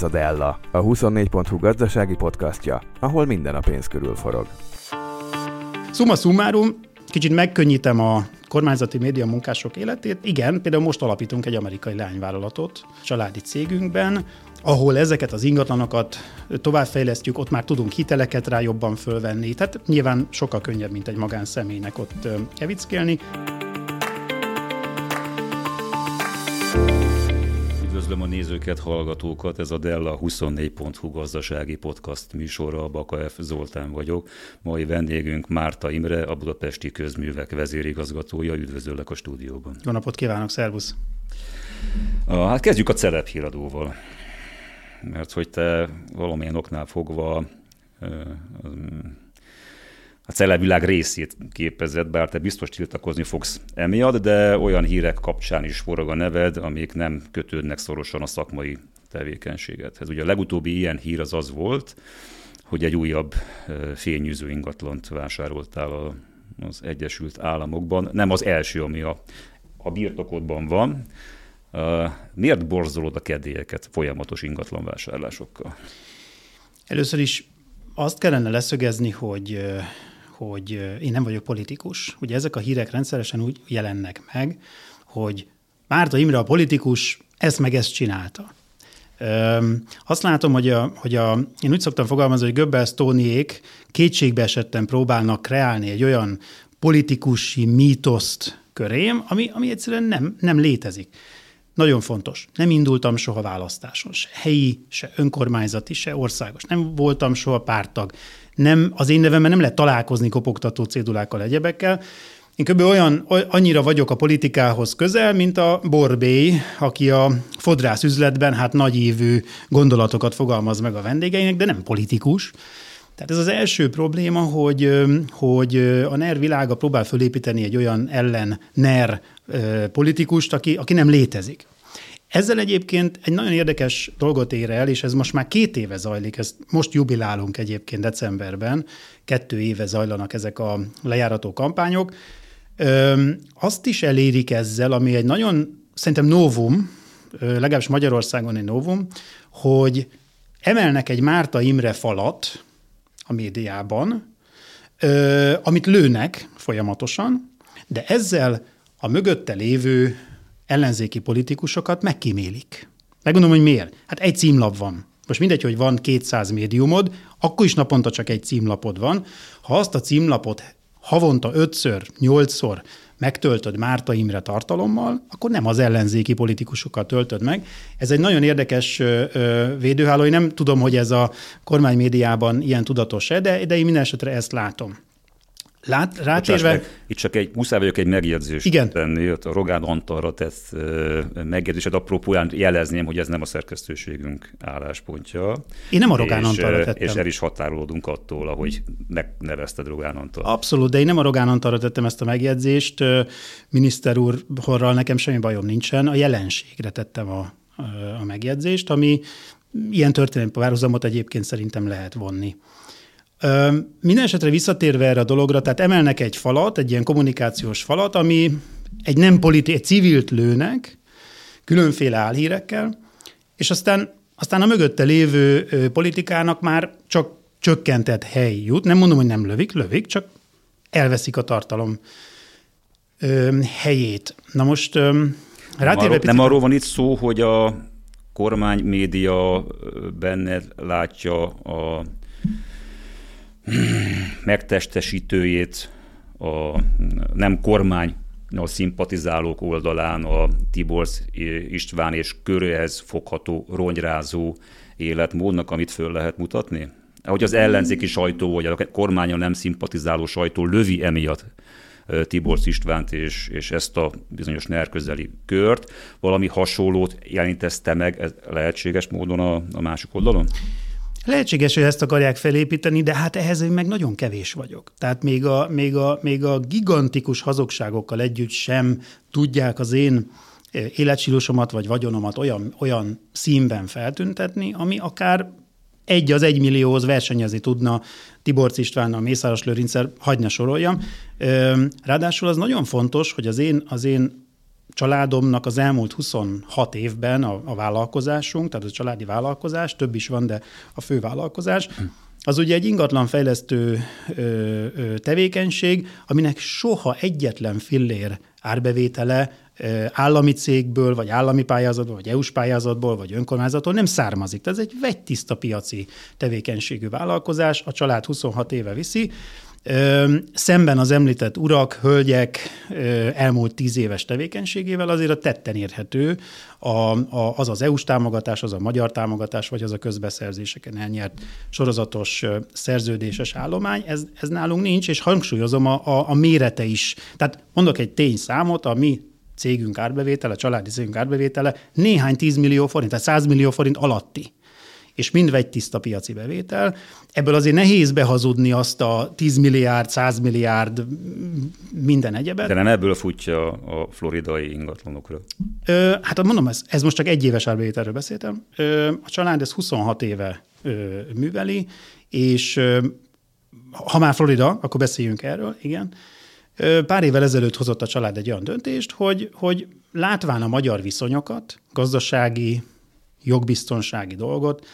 Ez a Della, a 24.hu gazdasági podcastja, ahol minden a pénz körül forog. Summa summarum, kicsit megkönnyítem a kormányzati média munkások életét. Igen, például most alapítunk egy amerikai lányvállalatot családi cégünkben, ahol ezeket az ingatlanokat továbbfejlesztjük, ott már tudunk hiteleket rá jobban fölvenni. Tehát nyilván sokkal könnyebb, mint egy magánszemélynek ott kevickélni. Üdvözlöm a nézőket, hallgatókat, ez a Della 24.hu gazdasági podcast műsora, Baka F. Zoltán vagyok. Mai vendégünk Márta Imre, a Budapesti Közművek vezérigazgatója. Üdvözöllek a stúdióban. Jó napot kívánok, szervusz! Hát kezdjük a híradóval. Mert hogy te valamilyen oknál fogva a celebvilág részét képezett, bár te biztos tiltakozni fogsz emiatt, de olyan hírek kapcsán is forog a neved, amik nem kötődnek szorosan a szakmai tevékenységet. Ez ugye a legutóbbi ilyen hír az az volt, hogy egy újabb fényűző ingatlant vásároltál az Egyesült Államokban. Nem az első, ami a, a birtokodban van. Miért borzolod a kedélyeket folyamatos ingatlanvásárlásokkal? Először is azt kellene leszögezni, hogy hogy én nem vagyok politikus. Ugye ezek a hírek rendszeresen úgy jelennek meg, hogy Márta Imre a politikus ezt meg ezt csinálta. Azt látom, hogy, a, hogy a, én úgy szoktam fogalmazni, hogy Göbbels Tóniék kétségbe esetten próbálnak kreálni egy olyan politikusi mítoszt körém, ami, ami egyszerűen nem, nem létezik. Nagyon fontos. Nem indultam soha választáson, se helyi, se önkormányzati, se országos. Nem voltam soha pártag nem, az én nevemben nem lehet találkozni kopogtató cédulákkal, egyebekkel. Én kb. olyan, annyira vagyok a politikához közel, mint a Borbély, aki a fodrász üzletben hát nagyívű gondolatokat fogalmaz meg a vendégeinek, de nem politikus. Tehát ez az első probléma, hogy, hogy a NER világa próbál fölépíteni egy olyan ellen NER politikust, aki, aki nem létezik. Ezzel egyébként egy nagyon érdekes dolgot ér el, és ez most már két éve zajlik, ezt most jubilálunk egyébként decemberben, kettő éve zajlanak ezek a lejárató kampányok. Ö, azt is elérik ezzel, ami egy nagyon, szerintem novum, legalábbis Magyarországon egy novum, hogy emelnek egy Márta Imre falat a médiában, ö, amit lőnek folyamatosan, de ezzel a mögötte lévő ellenzéki politikusokat megkímélik. Megmondom, hogy miért. Hát egy címlap van. Most mindegy, hogy van 200 médiumod, akkor is naponta csak egy címlapod van. Ha azt a címlapot havonta ötször, nyolcszor megtöltöd Márta Imre tartalommal, akkor nem az ellenzéki politikusokkal töltöd meg. Ez egy nagyon érdekes védőháló. Én nem tudom, hogy ez a kormánymédiában ilyen tudatos-e, de, de én minden esetre ezt látom. Lát, rátérve... Meg, itt csak egy, muszáj vagyok egy megjegyzést Igen. tenni, a Rogán Antalra tett megjegyzésed apropóján jelezném, hogy ez nem a szerkesztőségünk álláspontja. Én nem a Rogán Antalra tettem. És el is határolódunk attól, ahogy megnevezted Rogán Antal. Abszolút, de én nem a Rogán Antalra tettem ezt a megjegyzést. Miniszter úrral nekem semmi bajom nincsen, a jelenségre tettem a, a megjegyzést, ami ilyen történelmi párhuzamot egyébként szerintem lehet vonni. Minden esetre visszatérve erre a dologra, tehát emelnek egy falat, egy ilyen kommunikációs falat, ami egy nem politi, egy civilt lőnek, különféle álhírekkel, és aztán, aztán a mögötte lévő politikának már csak csökkentett hely jut. Nem mondom, hogy nem lövik, lövik, csak elveszik a tartalom ö, helyét. Na most ö, nem, arról, picit... nem arról van itt szó, hogy a kormány média benne látja a megtestesítőjét a nem kormány a szimpatizálók oldalán a Tibor István és köréhez fogható ronyrázó életmódnak, amit föl lehet mutatni? Ahogy az ellenzéki sajtó, vagy a kormánya nem szimpatizáló sajtó lövi emiatt Tibor Istvánt és, és ezt a bizonyos NER közeli kört, valami hasonlót jelentezte meg lehetséges módon a, a másik oldalon? Lehetséges, hogy ezt akarják felépíteni, de hát ehhez én meg nagyon kevés vagyok. Tehát még a, még a, még a gigantikus hazugságokkal együtt sem tudják az én eh, életstílusomat vagy vagyonomat olyan, olyan színben feltüntetni, ami akár egy az egymillióhoz versenyezni tudna Tibor Istvánnal, Mészáros Lőrincsel, hagyna soroljam. Ráadásul az nagyon fontos, hogy az én, az én családomnak az elmúlt 26 évben a, a vállalkozásunk, tehát a családi vállalkozás, több is van, de a fő vállalkozás, az ugye egy ingatlanfejlesztő ö, ö, tevékenység, aminek soha egyetlen fillér árbevétele állami cégből, vagy állami pályázatból, vagy EU-s pályázatból, vagy önkormányzattól nem származik. Tehát ez egy vegytiszta piaci tevékenységű vállalkozás, a család 26 éve viszi, Szemben az említett urak, hölgyek elmúlt tíz éves tevékenységével azért a tetten érhető a, a, az az EU-s támogatás, az a magyar támogatás, vagy az a közbeszerzéseken elnyert sorozatos szerződéses állomány. Ez, ez nálunk nincs, és hangsúlyozom a, a, a mérete is. Tehát mondok egy tényszámot, a mi cégünk árbevétele, a családi cégünk árbevétele néhány tízmillió forint, tehát 100 millió forint alatti és mind vegy tiszta piaci bevétel. Ebből azért nehéz behazudni azt a 10 milliárd, 100 milliárd, minden egyebet. De nem ebből futja a floridai ingatlanokra. Ö, hát mondom, ez, ez most csak egy éves árbevételről beszéltem. Ö, a család ez 26 éve ö, műveli, és ö, ha már Florida, akkor beszéljünk erről, igen. Pár évvel ezelőtt hozott a család egy olyan döntést, hogy, hogy látván a magyar viszonyokat, gazdasági, jogbiztonsági dolgot,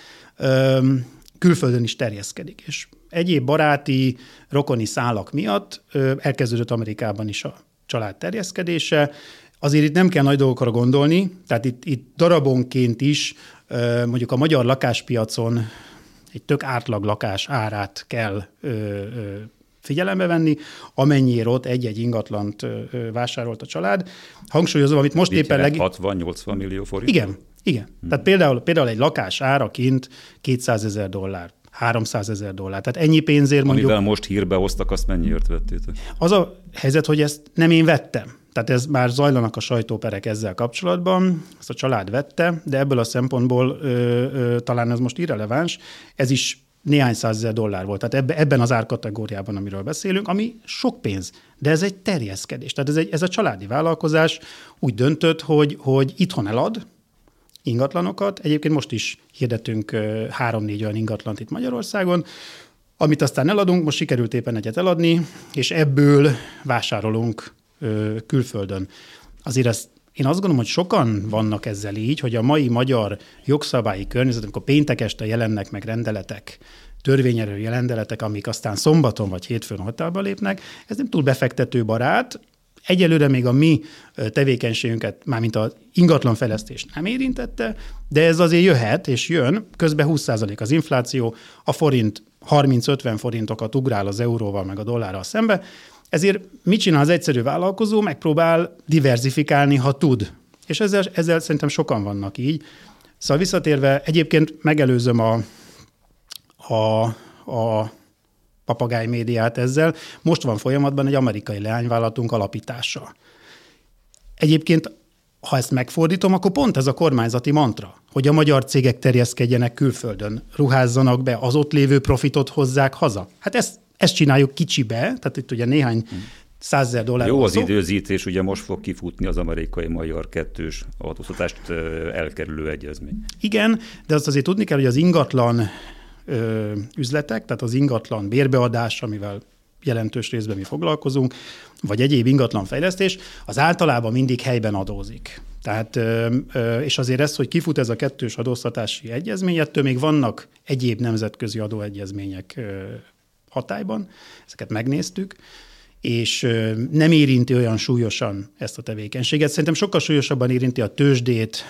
külföldön is terjeszkedik. És egyéb baráti, rokoni szálak miatt elkezdődött Amerikában is a család terjeszkedése. Azért itt nem kell nagy dolgokra gondolni, tehát itt, itt darabonként is mondjuk a magyar lakáspiacon egy tök átlag lakás árát kell figyelembe venni, amennyiért ott egy-egy ingatlant vásárolt a család. Hangsúlyozom, amit most Mit éppen... Leg... 60-80 millió forint? Igen, igen. Hmm. Tehát például, például egy lakás ára kint 200 ezer dollár. 300 ezer dollár. Tehát ennyi pénzért mondjuk... Amivel most hírbe hoztak, azt mennyiért vettétek? Az a helyzet, hogy ezt nem én vettem. Tehát ez már zajlanak a sajtóperek ezzel kapcsolatban, ezt a család vette, de ebből a szempontból ö, ö, talán ez most irreleváns, ez is néhány százezer dollár volt. Tehát ebbe, ebben az árkategóriában, amiről beszélünk, ami sok pénz, de ez egy terjeszkedés. Tehát ez, egy, ez a családi vállalkozás úgy döntött, hogy, hogy itthon elad, ingatlanokat. Egyébként most is hirdetünk három-négy olyan ingatlant itt Magyarországon, amit aztán eladunk, most sikerült éppen egyet eladni, és ebből vásárolunk külföldön. Azért ezt én azt gondolom, hogy sokan vannak ezzel így, hogy a mai magyar jogszabályi környezet, amikor péntek este jelennek meg rendeletek, törvényerő jelendeletek, amik aztán szombaton vagy hétfőn hatályba lépnek, ez nem túl befektető barát, Egyelőre még a mi tevékenységünket, mármint az ingatlanfejlesztés nem érintette, de ez azért jöhet és jön, közben 20% az infláció, a forint 30-50 forintokat ugrál az euróval meg a dollárral szembe, ezért mit csinál az egyszerű vállalkozó? Megpróbál diversifikálni, ha tud. És ezzel, ezzel szerintem sokan vannak így. Szóval visszatérve, egyébként megelőzöm a, a, a papagáj médiát ezzel. Most van folyamatban egy amerikai leányvállalatunk alapítása. Egyébként, ha ezt megfordítom, akkor pont ez a kormányzati mantra, hogy a magyar cégek terjeszkedjenek külföldön, ruházzanak be, az ott lévő profitot hozzák haza. Hát ezt, ezt csináljuk kicsibe, tehát itt ugye néhány százezer dollár. Jó az szó. időzítés, ugye most fog kifutni az amerikai-magyar kettős adóztatást elkerülő egyezmény. Igen, de azt azért tudni kell, hogy az ingatlan üzletek, tehát az ingatlan bérbeadás, amivel jelentős részben mi foglalkozunk, vagy egyéb ingatlanfejlesztés, az általában mindig helyben adózik. Tehát, és azért ez, hogy kifut ez a kettős adóztatási egyezmény, ettől még vannak egyéb nemzetközi adóegyezmények hatályban, ezeket megnéztük, és nem érinti olyan súlyosan ezt a tevékenységet. Szerintem sokkal súlyosabban érinti a tőzsdét,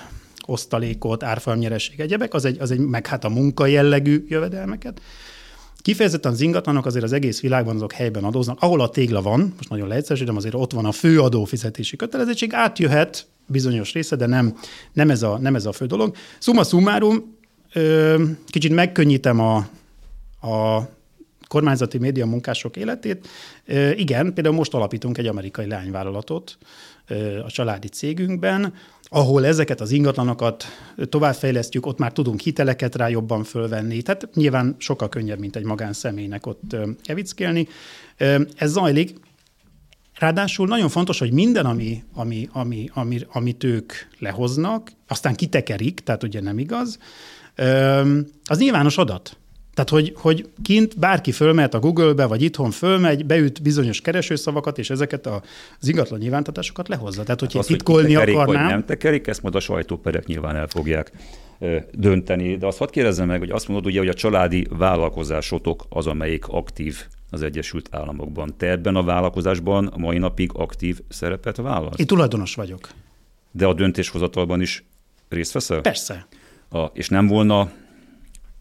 osztalékot, árfolyamnyereség, egyebek, az egy, az egy, meg hát a munka jellegű jövedelmeket. Kifejezetten az ingatlanok azért az egész világban azok helyben adóznak. Ahol a tégla van, most nagyon leegyszerűsítem, azért ott van a fő adófizetési kötelezettség, átjöhet bizonyos része, de nem, nem, ez, a, nem ez a fő dolog. Summa summarum, kicsit megkönnyítem a, a kormányzati média munkások életét. Igen, például most alapítunk egy amerikai leányvállalatot ö, a családi cégünkben, ahol ezeket az ingatlanokat továbbfejlesztjük, ott már tudunk hiteleket rá jobban fölvenni. Tehát nyilván sokkal könnyebb, mint egy magánszemélynek ott evickélni. Ez zajlik. Ráadásul nagyon fontos, hogy minden, ami, ami, ami, ami, amit ők lehoznak, aztán kitekerik, tehát ugye nem igaz, az nyilvános adat. Tehát, hogy, hogy kint bárki fölmehet a Google-be, vagy itthon fölmegy, beüt bizonyos keresőszavakat, és ezeket az ingatlan nyilvántartásokat lehozza. Tehát, hogyha hát titkolni hogy tekerik, akarnám... Vagy nem tekerik, ezt majd a sajtóperek nyilván el fogják dönteni. De azt hadd kérdezzem meg, hogy azt mondod ugye, hogy a családi vállalkozásotok az, amelyik aktív az Egyesült Államokban. Te ebben a vállalkozásban a mai napig aktív szerepet válasz? Én tulajdonos vagyok. De a döntéshozatalban is részt veszel? Persze. A, és nem volna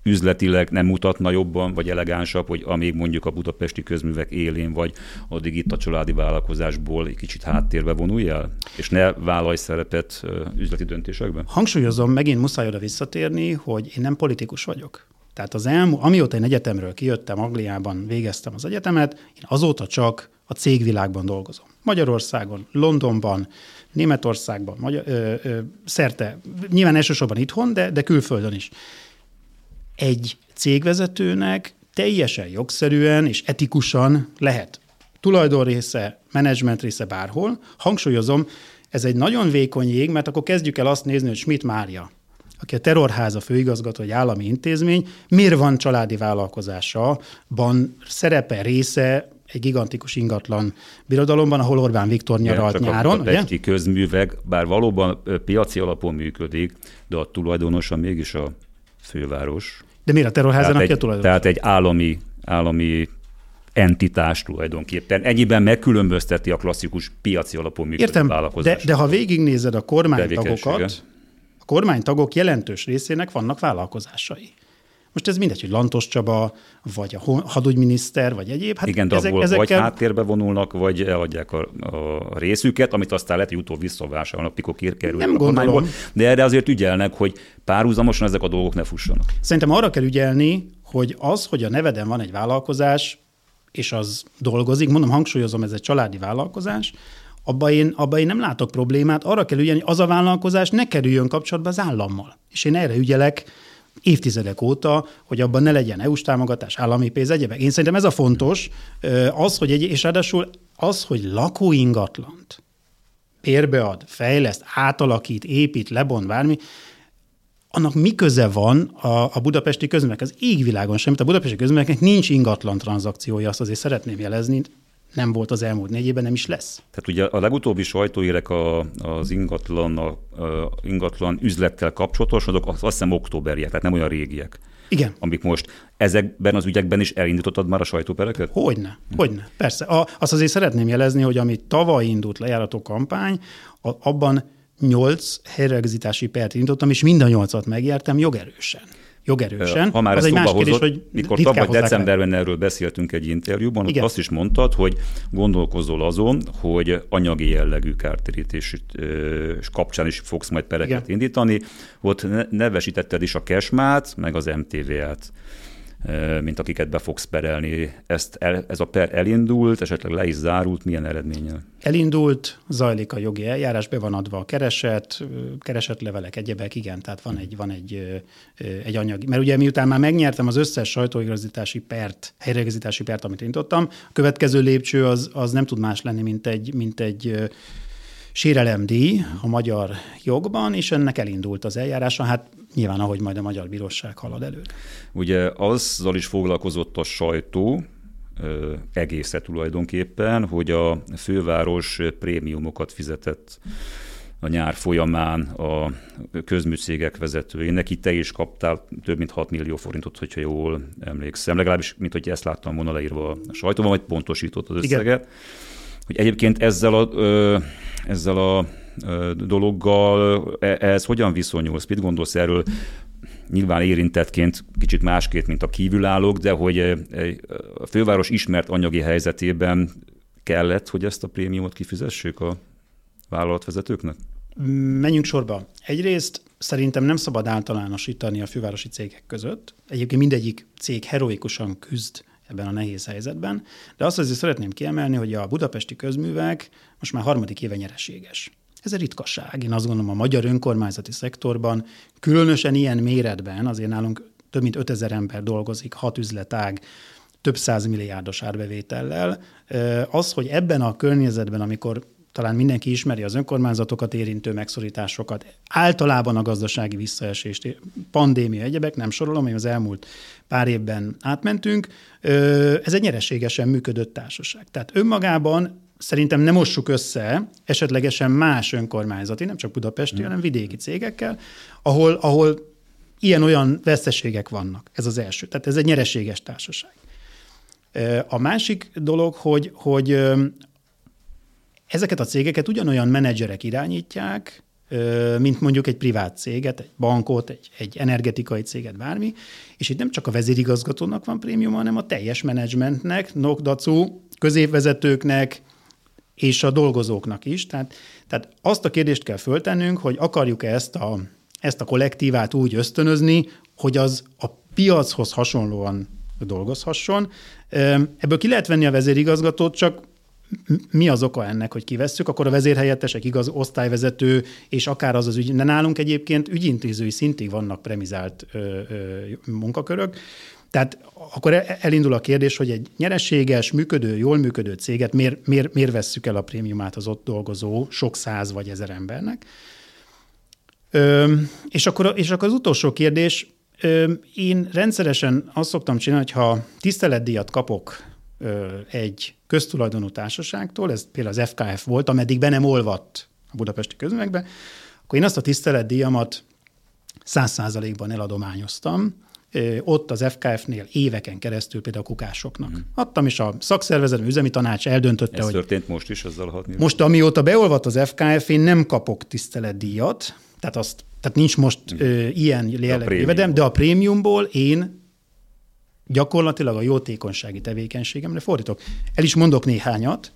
üzletileg nem mutatna jobban, vagy elegánsabb, hogy amíg mondjuk a budapesti közművek élén vagy, addig itt a családi vállalkozásból egy kicsit háttérbe vonulj el, és ne vállalj szerepet üzleti döntésekben? Hangsúlyozom, megint muszáj oda visszatérni, hogy én nem politikus vagyok. Tehát az elmú, amióta én egyetemről kijöttem, Angliában végeztem az egyetemet, én azóta csak a cégvilágban dolgozom. Magyarországon, Londonban, Németországban, Magyar, ö, ö, szerte, nyilván elsősorban itthon, de, de külföldön is egy cégvezetőnek teljesen jogszerűen és etikusan lehet tulajdonrésze, menedzsment része bárhol. Hangsúlyozom, ez egy nagyon vékony jég, mert akkor kezdjük el azt nézni, hogy Schmidt Mária, aki a terrorháza főigazgató, egy állami intézmény, miért van családi vállalkozása, van szerepe, része egy gigantikus ingatlan birodalomban, ahol Orbán Viktor nyaralt Igen, nyáron. A, a ugye? közművek, bár valóban piaci alapon működik, de a tulajdonosa mégis a főváros. De miért a terrorházának tehát egy, a tulajdonos? Tehát egy állami, állami entitás tulajdonképpen. Ennyiben megkülönbözteti a klasszikus piaci alapú működő Értem, vállalkozást. De, de ha végignézed a kormánytagokat, a kormánytagok jelentős részének vannak vállalkozásai. Most ez mindegy, hogy Lantos Csaba, vagy a hadügyminiszter, vagy egyéb. Hát Igen, de ezek, ezekkel... vagy háttérbe vonulnak, vagy eladják a, a részüket, amit aztán lehet, hogy utóbb visszavásárolnak, mikor kerül Nem gondolom. De erre azért ügyelnek, hogy párhuzamosan ezek a dolgok ne fussanak. Szerintem arra kell ügyelni, hogy az, hogy a neveden van egy vállalkozás, és az dolgozik, mondom, hangsúlyozom, ez egy családi vállalkozás, abban én, abba én nem látok problémát, arra kell ügyelni, hogy az a vállalkozás ne kerüljön kapcsolatba az állammal. És én erre ügyelek, évtizedek óta, hogy abban ne legyen EU-s támogatás, állami pénz, egyebek. Én szerintem ez a fontos, az, hogy egy, és ráadásul az, hogy lakóingatlant bérbead, fejleszt, átalakít, épít, lebont, bármi, annak mi köze van a, a budapesti közművek? Az égvilágon semmit. A budapesti közműveknek nincs ingatlan tranzakciója, azt azért szeretném jelezni, nem volt az elmúlt négy évben, nem is lesz. Tehát ugye a legutóbbi sajtóérek a, az ingatlan, a, a ingatlan üzlettel kapcsolatos, azok azt hiszem októberiek, tehát nem olyan régiek. Igen. Amik most ezekben az ügyekben is elindítottad már a sajtópereket? Hogyne, hogyne. Persze. A, azt azért szeretném jelezni, hogy amit tavaly indult lejárató kampány, a, abban nyolc helyreigazítási pert indítottam, és mind a nyolcat megértem jogerősen jogerősen. Ha már az egy más hozott, kérdés, hogy mikor tavaly decemberben el. erről beszéltünk egy interjúban, Igen. azt is mondtad, hogy gondolkozol azon, hogy anyagi jellegű kártérítés kapcsán is fogsz majd pereket Igen. indítani. Ott nevesítetted is a Kesmát, meg az MTV-t mint akiket be fogsz perelni. Ezt el, ez a per elindult, esetleg le is zárult, milyen eredménnyel? Elindult, zajlik a jogi eljárás, be van adva a kereset, keresetlevelek, egyebek, igen, tehát van egy, van egy, egy anyag. Mert ugye miután már megnyertem az összes sajtóigazítási pert, helyreigazítási pert, amit indítottam, a következő lépcső az, az nem tud más lenni, mint egy, mint egy sérelemdíj a magyar jogban, és ennek elindult az eljárása. Hát nyilván, ahogy majd a magyar bíróság halad előre. Ugye azzal is foglalkozott a sajtó, egészet tulajdonképpen, hogy a főváros prémiumokat fizetett a nyár folyamán a közműcégek vezetőjének. Itt te is kaptál több mint 6 millió forintot, hogyha jól emlékszem. Legalábbis, mint hogy ezt láttam volna leírva a sajtóban, vagy pontosított az összeget. Igen. Hogy egyébként ezzel a, ezzel a dologgal e, ehhez hogyan viszonyulsz? Mit gondolsz erről? Nyilván érintettként kicsit másként, mint a kívülállók, de hogy a főváros ismert anyagi helyzetében kellett, hogy ezt a prémiumot kifizessék a vállalatvezetőknek? Menjünk sorba. Egyrészt szerintem nem szabad általánosítani a fővárosi cégek között. Egyébként mindegyik cég heroikusan küzd ebben a nehéz helyzetben, de azt azért szeretném kiemelni, hogy a budapesti közművek most már harmadik éve nyereséges. Ez egy ritkaság. Én azt gondolom a magyar önkormányzati szektorban, különösen ilyen méretben, azért nálunk több mint 5000 ember dolgozik, hat üzletág, több száz milliárdos árbevétellel. Az, hogy ebben a környezetben, amikor talán mindenki ismeri az önkormányzatokat érintő megszorításokat, általában a gazdasági visszaesést, pandémia, egyebek, nem sorolom, hogy az elmúlt pár évben átmentünk. Ez egy nyereségesen működött társaság. Tehát önmagában szerintem nem mossuk össze esetlegesen más önkormányzati, nem csak budapesti, hmm. hanem vidéki cégekkel, ahol, ahol ilyen-olyan veszteségek vannak. Ez az első. Tehát ez egy nyereséges társaság. A másik dolog, hogy, hogy ezeket a cégeket ugyanolyan menedzserek irányítják, mint mondjuk egy privát céget, egy bankot, egy, egy energetikai céget, bármi. És itt nem csak a vezérigazgatónak van prémium, hanem a teljes menedzsmentnek, nokdacu, középvezetőknek és a dolgozóknak is. Tehát, tehát azt a kérdést kell föltennünk, hogy akarjuk-e ezt a, ezt a kollektívát úgy ösztönözni, hogy az a piachoz hasonlóan dolgozhasson. Ebből ki lehet venni a vezérigazgatót, csak mi az oka ennek, hogy kivesszük, akkor a vezérhelyettesek, igaz, osztályvezető, és akár az az ügy, de nálunk egyébként ügyintézői szintig vannak premizált ö, ö, munkakörök, tehát akkor e, elindul a kérdés, hogy egy nyereséges, működő, jól működő céget miért, miért, miért vesszük el a prémiumát az ott dolgozó sok száz vagy ezer embernek. Ö, és, akkor, és akkor az utolsó kérdés, ö, én rendszeresen azt szoktam csinálni, hogy ha tiszteletdíjat kapok egy köztulajdonú társaságtól, ez például az FKF volt, ameddig be nem olvadt a budapesti közmegbe, akkor én azt a tiszteletdíjamat száz százalékban eladományoztam, ott az FKF-nél éveken keresztül például a kukásoknak. Hmm. Adtam, és a szakszervezet, a üzemi tanács eldöntötte, Ez hogy... történt most is azzal a Most, amióta beolvadt az FKF, én nem kapok tiszteletdíjat, tehát, azt, tehát nincs most hmm. ö, ilyen jellegű jövedelem, de a prémiumból én gyakorlatilag a jótékonysági tevékenységemre fordítok. El is mondok néhányat.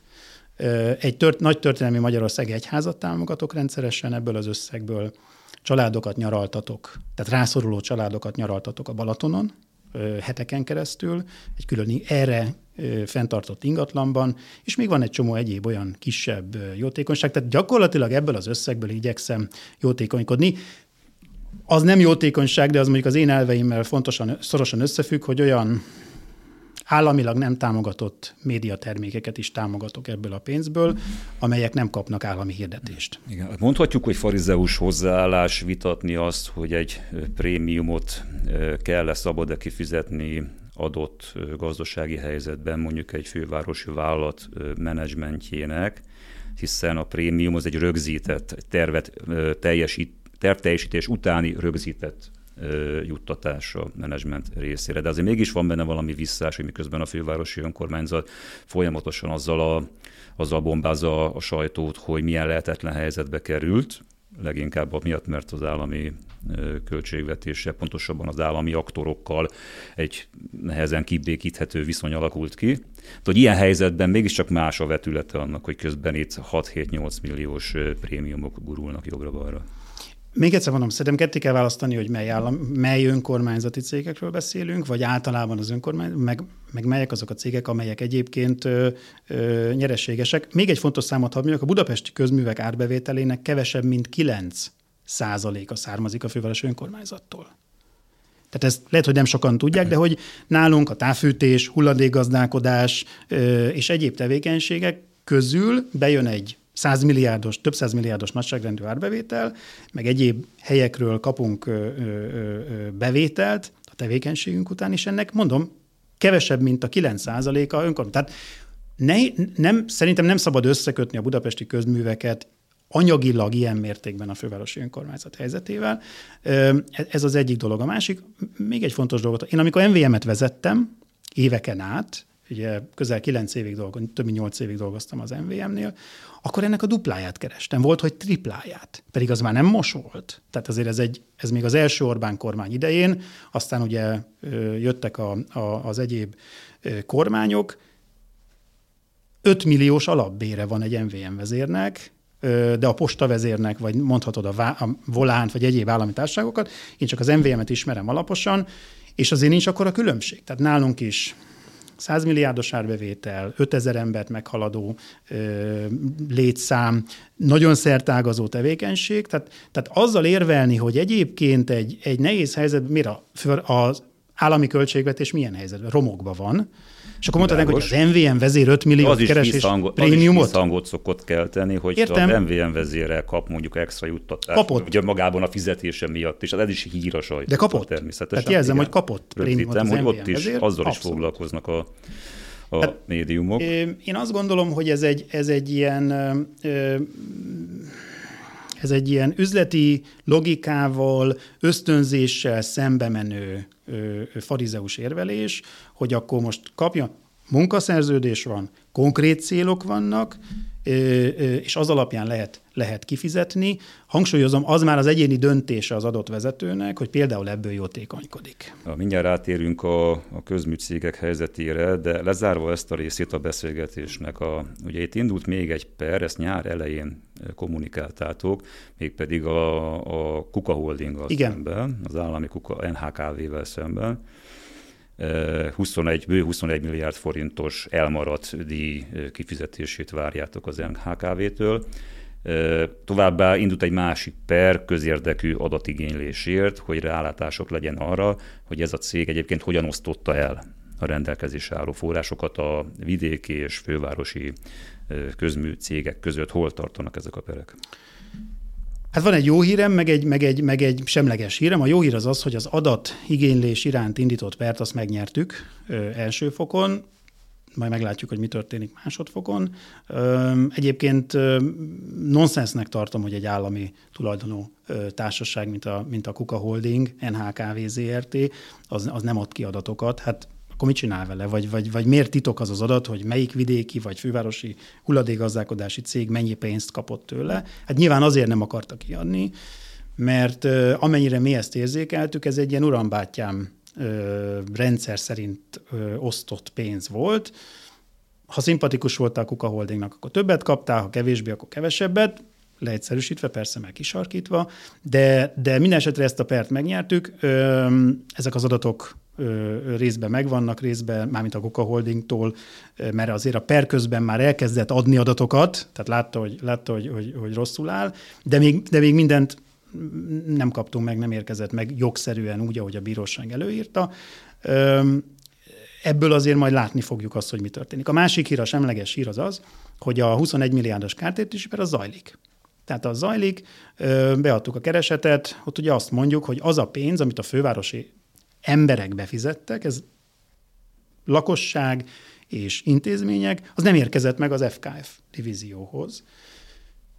Egy tört, nagy történelmi Magyarország egyházat támogatok rendszeresen ebből az összegből. Családokat nyaraltatok, tehát rászoruló családokat nyaraltatok a Balatonon, heteken keresztül, egy külön erre fenntartott ingatlanban, és még van egy csomó egyéb olyan kisebb jótékonyság, tehát gyakorlatilag ebből az összegből igyekszem jótékonykodni az nem jótékonyság, de az mondjuk az én elveimmel fontosan, szorosan összefügg, hogy olyan államilag nem támogatott médiatermékeket is támogatok ebből a pénzből, amelyek nem kapnak állami hirdetést. Igen. Mondhatjuk, hogy farizeus hozzáállás vitatni azt, hogy egy prémiumot kell-e szabad-e kifizetni adott gazdasági helyzetben mondjuk egy fővárosi vállalat menedzsmentjének, hiszen a prémium az egy rögzített tervet teljesít, tervteljesítés utáni rögzített juttatás a menedzsment részére. De azért mégis van benne valami visszás, hogy miközben a fővárosi önkormányzat folyamatosan azzal, a, azzal bombázza a sajtót, hogy milyen lehetetlen helyzetbe került, leginkább miatt, mert az állami költségvetése, pontosabban az állami aktorokkal egy nehezen kibékíthető viszony alakult ki. De hogy ilyen helyzetben mégiscsak más a vetülete annak, hogy közben itt 6-7-8 milliós prémiumok gurulnak jobbra-balra. Még egyszer mondom, szerintem ketté kell választani, hogy mely, állam, mely önkormányzati cégekről beszélünk, vagy általában az önkormány, meg, meg melyek azok a cégek, amelyek egyébként ö, ö, nyereségesek. Még egy fontos számot hadd mondjak, a budapesti közművek árbevételének kevesebb, mint 9 százaléka származik a fővárosi önkormányzattól. Tehát ezt lehet, hogy nem sokan tudják, de hogy nálunk a távfűtés, hulladékgazdálkodás ö, és egyéb tevékenységek közül bejön egy 100 milliárdos, több száz milliárdos nagyságrendű árbevétel, meg egyéb helyekről kapunk bevételt a tevékenységünk után, és ennek mondom, kevesebb, mint a 9%-a önkormányzat. Tehát ne, nem, szerintem nem szabad összekötni a budapesti közműveket anyagilag ilyen mértékben a fővárosi önkormányzat helyzetével. Ez az egyik dolog. A másik, még egy fontos dolgot. Én amikor MVM-et vezettem éveken át, ugye közel 9 évig dolgoztam, több mint 8 évig dolgoztam az MVM-nél, akkor ennek a dupláját kerestem. Volt, hogy tripláját. Pedig az már nem most volt. Tehát azért ez, egy, ez még az első Orbán kormány idején, aztán ugye jöttek a, a, az egyéb kormányok, 5 milliós alapbére van egy MVM vezérnek, de a postavezérnek, vagy mondhatod a, vá- a volánt, vagy egyéb állami társaságokat, én csak az MVM-et ismerem alaposan, és azért nincs akkor a különbség. Tehát nálunk is 100 milliárdos árbevétel, 5000 embert meghaladó ö, létszám, nagyon szertágazó tevékenység, tehát, tehát azzal érvelni, hogy egyébként egy, egy nehéz helyzet, miért a, az állami költségvetés milyen helyzetben? Romokban van. És akkor mondhatnánk, hogy az MVM vezér 5 millió is keres és prémiumot? Az is visszhangot szokott kelteni, hogy Értem. az MVM vezére kap mondjuk extra juttatást. Kapott. Ugye magában a fizetése miatt is. Ez is hír a sajtóban De kapott. természetesen. Tehát jelzem, Igen. hogy kapott prémiumot az hogy ott is azzal is Abszolút. foglalkoznak a, a Hát, médiumok. Én azt gondolom, hogy ez egy, ez egy ilyen ez egy ilyen üzleti logikával, ösztönzéssel szembe menő farizeus érvelés, hogy akkor most kapja, munkaszerződés van, konkrét célok vannak, és az alapján lehet, lehet kifizetni. Hangsúlyozom, az már az egyéni döntése az adott vezetőnek, hogy például ebből jótékonykodik. Mindjárt átérünk a, a közműcégek helyzetére, de lezárva ezt a részét a beszélgetésnek, a, ugye itt indult még egy per, ezt nyár elején kommunikáltátok, mégpedig a, a Kuka Holdinggal Igen. szemben, az állami Kuka NHKV-vel szemben. Eh, 21, bő 21 milliárd forintos elmaradt díj eh, kifizetését várjátok az NHKV-től. Eh, Továbbá indult egy másik per közérdekű adatigénylésért, hogy rálátások legyen arra, hogy ez a cég egyébként hogyan osztotta el a rendelkezésre álló forrásokat a vidéki és fővárosi eh, közmű cégek között. Hol tartanak ezek a perek? Hát van egy jó hírem, meg egy, meg, egy, meg egy semleges hírem. A jó hír az az, hogy az adat igénylés iránt indított pert azt megnyertük ö, első fokon, majd meglátjuk, hogy mi történik másodfokon. Ö, egyébként nonsensnek tartom, hogy egy állami tulajdonú ö, társaság, mint a, mint a Kuka Holding, NHKV ZRT, az, az nem ad ki adatokat. Hát akkor mit csinál vele? Vagy, vagy, vagy miért titok az az adat, hogy melyik vidéki vagy fővárosi hulladékgazdálkodási cég mennyi pénzt kapott tőle? Hát nyilván azért nem akarta kiadni, mert amennyire mi ezt érzékeltük, ez egy ilyen urambátyám rendszer szerint osztott pénz volt. Ha szimpatikus voltál a Kuka Holdingnak, akkor többet kaptál, ha kevésbé, akkor kevesebbet leegyszerűsítve, persze meg kisarkítva, de, de minden esetre ezt a pert megnyertük. Ezek az adatok részben megvannak, részben, mármint a Coca Holdingtól, mert azért a per közben már elkezdett adni adatokat, tehát látta, hogy, látta, hogy, hogy, hogy rosszul áll, de még, de még mindent nem kaptunk meg, nem érkezett meg jogszerűen úgy, ahogy a bíróság előírta. Ebből azért majd látni fogjuk azt, hogy mi történik. A másik hír, a semleges hír az az, hogy a 21 milliárdos kártérítési per az zajlik. Tehát az zajlik, beadtuk a keresetet, ott ugye azt mondjuk, hogy az a pénz, amit a fővárosi emberek befizettek, ez lakosság és intézmények, az nem érkezett meg az FKF divízióhoz.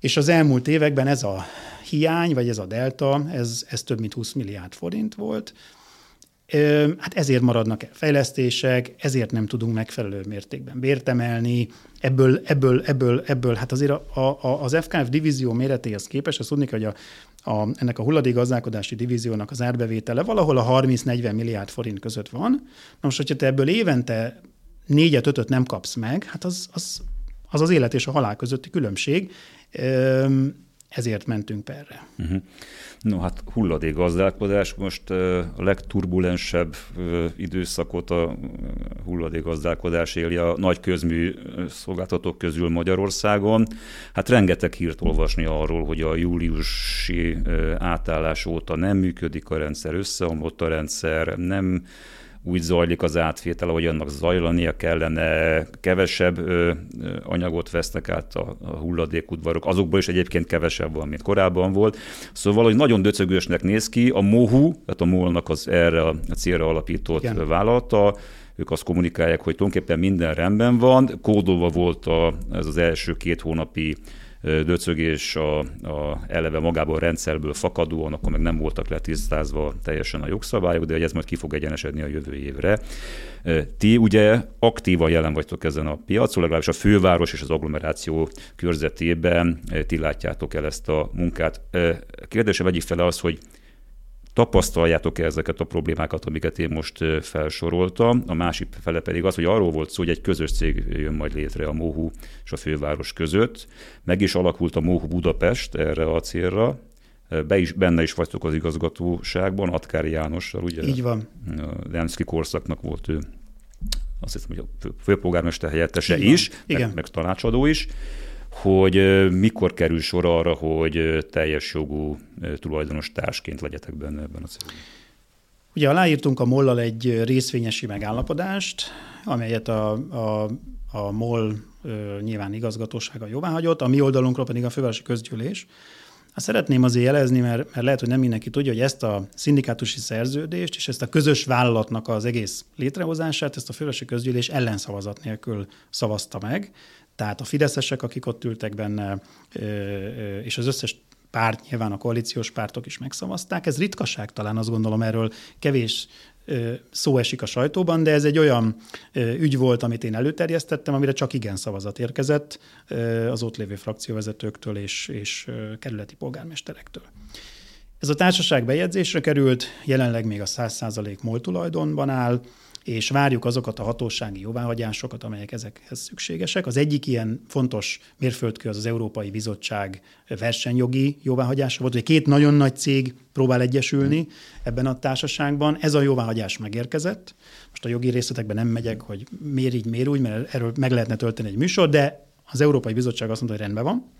És az elmúlt években ez a hiány, vagy ez a delta, ez, ez több mint 20 milliárd forint volt. Hát ezért maradnak fejlesztések, ezért nem tudunk megfelelő mértékben bért emelni. Ebből, ebből, ebből, ebből hát azért a, a, az FKF divízió méretéhez képest, azt tudni, hogy a, a, ennek a hulladékgazdálkodási divíziónak az árbevétele valahol a 30-40 milliárd forint között van. Na most, hogyha te ebből évente négyet, ötöt nem kapsz meg, hát az az, az, az élet és a halál közötti különbség. Ezért mentünk perre. Uh-huh. No hát hulladékgazdálkodás most uh, a legturbulensebb időszakot a hulladékgazdálkodás éli a nagy közmű szolgáltatók közül Magyarországon. Hát rengeteg hírt olvasni arról, hogy a júliusi átállás óta nem működik a rendszer, összeomlott a rendszer, nem úgy zajlik az átvétel, ahogy annak zajlania kellene, kevesebb ö, anyagot vesznek át a, a hulladékudvarok, azokból is egyébként kevesebb van, mint korábban volt. Szóval, hogy nagyon döcögősnek néz ki, a MOHU, tehát a MOL-nak az erre a célra alapított Igen. vállalata, ők azt kommunikálják, hogy tulajdonképpen minden rendben van, kódolva volt a, ez az első két hónapi döcögés a, a eleve magából a rendszerből fakadóan, akkor meg nem voltak letisztázva teljesen a jogszabályok, de ez majd ki fog egyenesedni a jövő évre. Ti ugye aktívan jelen vagytok ezen a piacon, legalábbis a főváros és az agglomeráció körzetében ti látjátok el ezt a munkát. Kérdésem egyik fele az, hogy tapasztaljátok-e ezeket a problémákat, amiket én most felsoroltam. A másik fele pedig az, hogy arról volt szó, hogy egy közös cég jön majd létre a Móhu és a főváros között. Meg is alakult a Móhu Budapest erre a célra. Be is, benne is vagytok az igazgatóságban, Atkári Jánossal, ugye? Így van. A Demszki korszaknak volt ő, azt hiszem, hogy a főpolgármester helyettese is, Igen. meg, meg tanácsadó is hogy mikor kerül sor arra, hogy teljes jogú tulajdonos társként legyetek benne ebben a cégben? Ugye aláírtunk a MOL-lal egy részvényesi megállapodást, amelyet a, a, a MOL nyilván igazgatósága jóváhagyott, a mi oldalunkról pedig a fővárosi közgyűlés. Azt szeretném azért jelezni, mert, mert lehet, hogy nem mindenki tudja, hogy ezt a szindikátusi szerződést és ezt a közös vállalatnak az egész létrehozását, ezt a fővárosi közgyűlés ellenszavazat nélkül szavazta meg. Tehát a fideszesek, akik ott ültek benne, és az összes párt, nyilván a koalíciós pártok is megszavazták. Ez ritkaság talán, azt gondolom, erről kevés szó esik a sajtóban, de ez egy olyan ügy volt, amit én előterjesztettem, amire csak igen szavazat érkezett az ott lévő frakcióvezetőktől és, és kerületi polgármesterektől. Ez a társaság bejegyzésre került, jelenleg még a 100% MOL tulajdonban áll, és várjuk azokat a hatósági jóváhagyásokat, amelyek ezekhez szükségesek. Az egyik ilyen fontos mérföldkő az az Európai Bizottság versenyjogi jóváhagyása volt, hogy két nagyon nagy cég próbál egyesülni ebben a társaságban. Ez a jóváhagyás megérkezett. Most a jogi részletekben nem megyek, hogy miért így, miért úgy, mert erről meg lehetne tölteni egy műsor, de az Európai Bizottság azt mondta, hogy rendben van.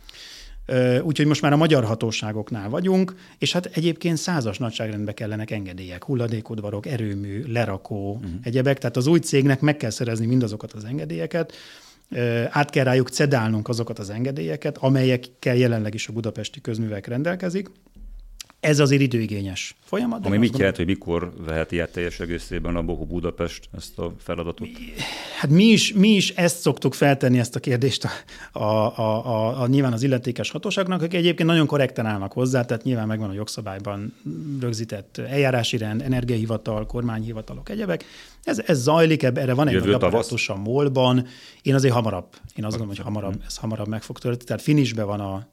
Úgyhogy most már a magyar hatóságoknál vagyunk, és hát egyébként százas nagyságrendbe kellenek engedélyek, hulladékodvarok, erőmű, lerakó, uh-huh. egyebek. Tehát az új cégnek meg kell szerezni mindazokat az engedélyeket, át kell rájuk cedálnunk azokat az engedélyeket, amelyekkel jelenleg is a budapesti közművek rendelkezik. Ez azért időigényes folyamat. Ami mit jelent, hogy mikor veheti át teljes egészében a Bohu Budapest ezt a feladatot? Hát mi is, mi is ezt szoktuk feltenni, ezt a kérdést a, a, a, a, a nyilván az illetékes hatóságnak, akik egyébként nagyon korrekten állnak hozzá, tehát nyilván megvan a jogszabályban rögzített eljárási rend, energiahivatal, kormányhivatalok, egyebek. Ez, ez zajlik, erre van egy Jövő nagy aparatus a molban. Én azért hamarabb, én azt gondolom, hogy hamarabb, ez hamarabb meg fog történni. Tehát finisbe van a,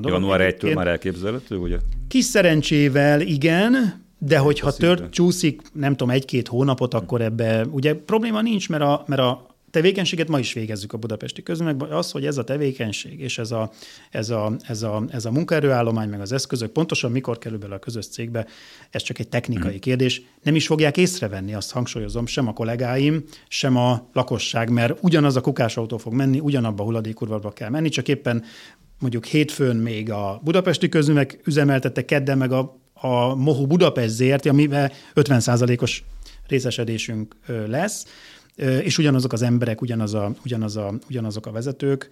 dolog. Január 1-től már elképzelhető, ugye? Kis szerencsével igen, de hogyha tört, csúszik, nem tudom, egy-két hónapot, akkor ebbe, ugye probléma nincs, mert a, mert a tevékenységet ma is végezzük a budapesti közművekben. Az, hogy ez a tevékenység és ez a, ez a, ez a, ez a munkaerőállomány, meg az eszközök pontosan mikor kerül bele a közös cégbe, ez csak egy technikai hmm. kérdés. Nem is fogják észrevenni, azt hangsúlyozom, sem a kollégáim, sem a lakosság, mert ugyanaz a kukásautó fog menni, ugyanabba a hulladékurvalba kell menni, csak éppen mondjuk hétfőn még a budapesti közművek üzemeltette, kedden meg a, a Mohu Budapest ZRT, amivel 50%-os részesedésünk lesz és ugyanazok az emberek, ugyanaz a, ugyanaz a, ugyanazok a vezetők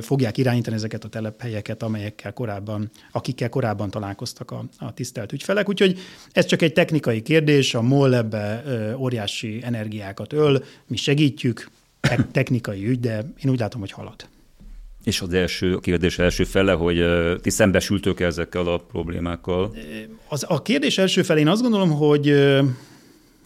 fogják irányítani ezeket a telephelyeket, amelyekkel korábban, akikkel korábban találkoztak a, a tisztelt ügyfelek. Úgyhogy ez csak egy technikai kérdés, a MOL ebbe óriási energiákat öl, mi segítjük, technikai ügy, de én úgy látom, hogy halad. És az első a kérdés első fele, hogy ti szembesültök ezekkel a problémákkal? Az, a kérdés első felé én azt gondolom, hogy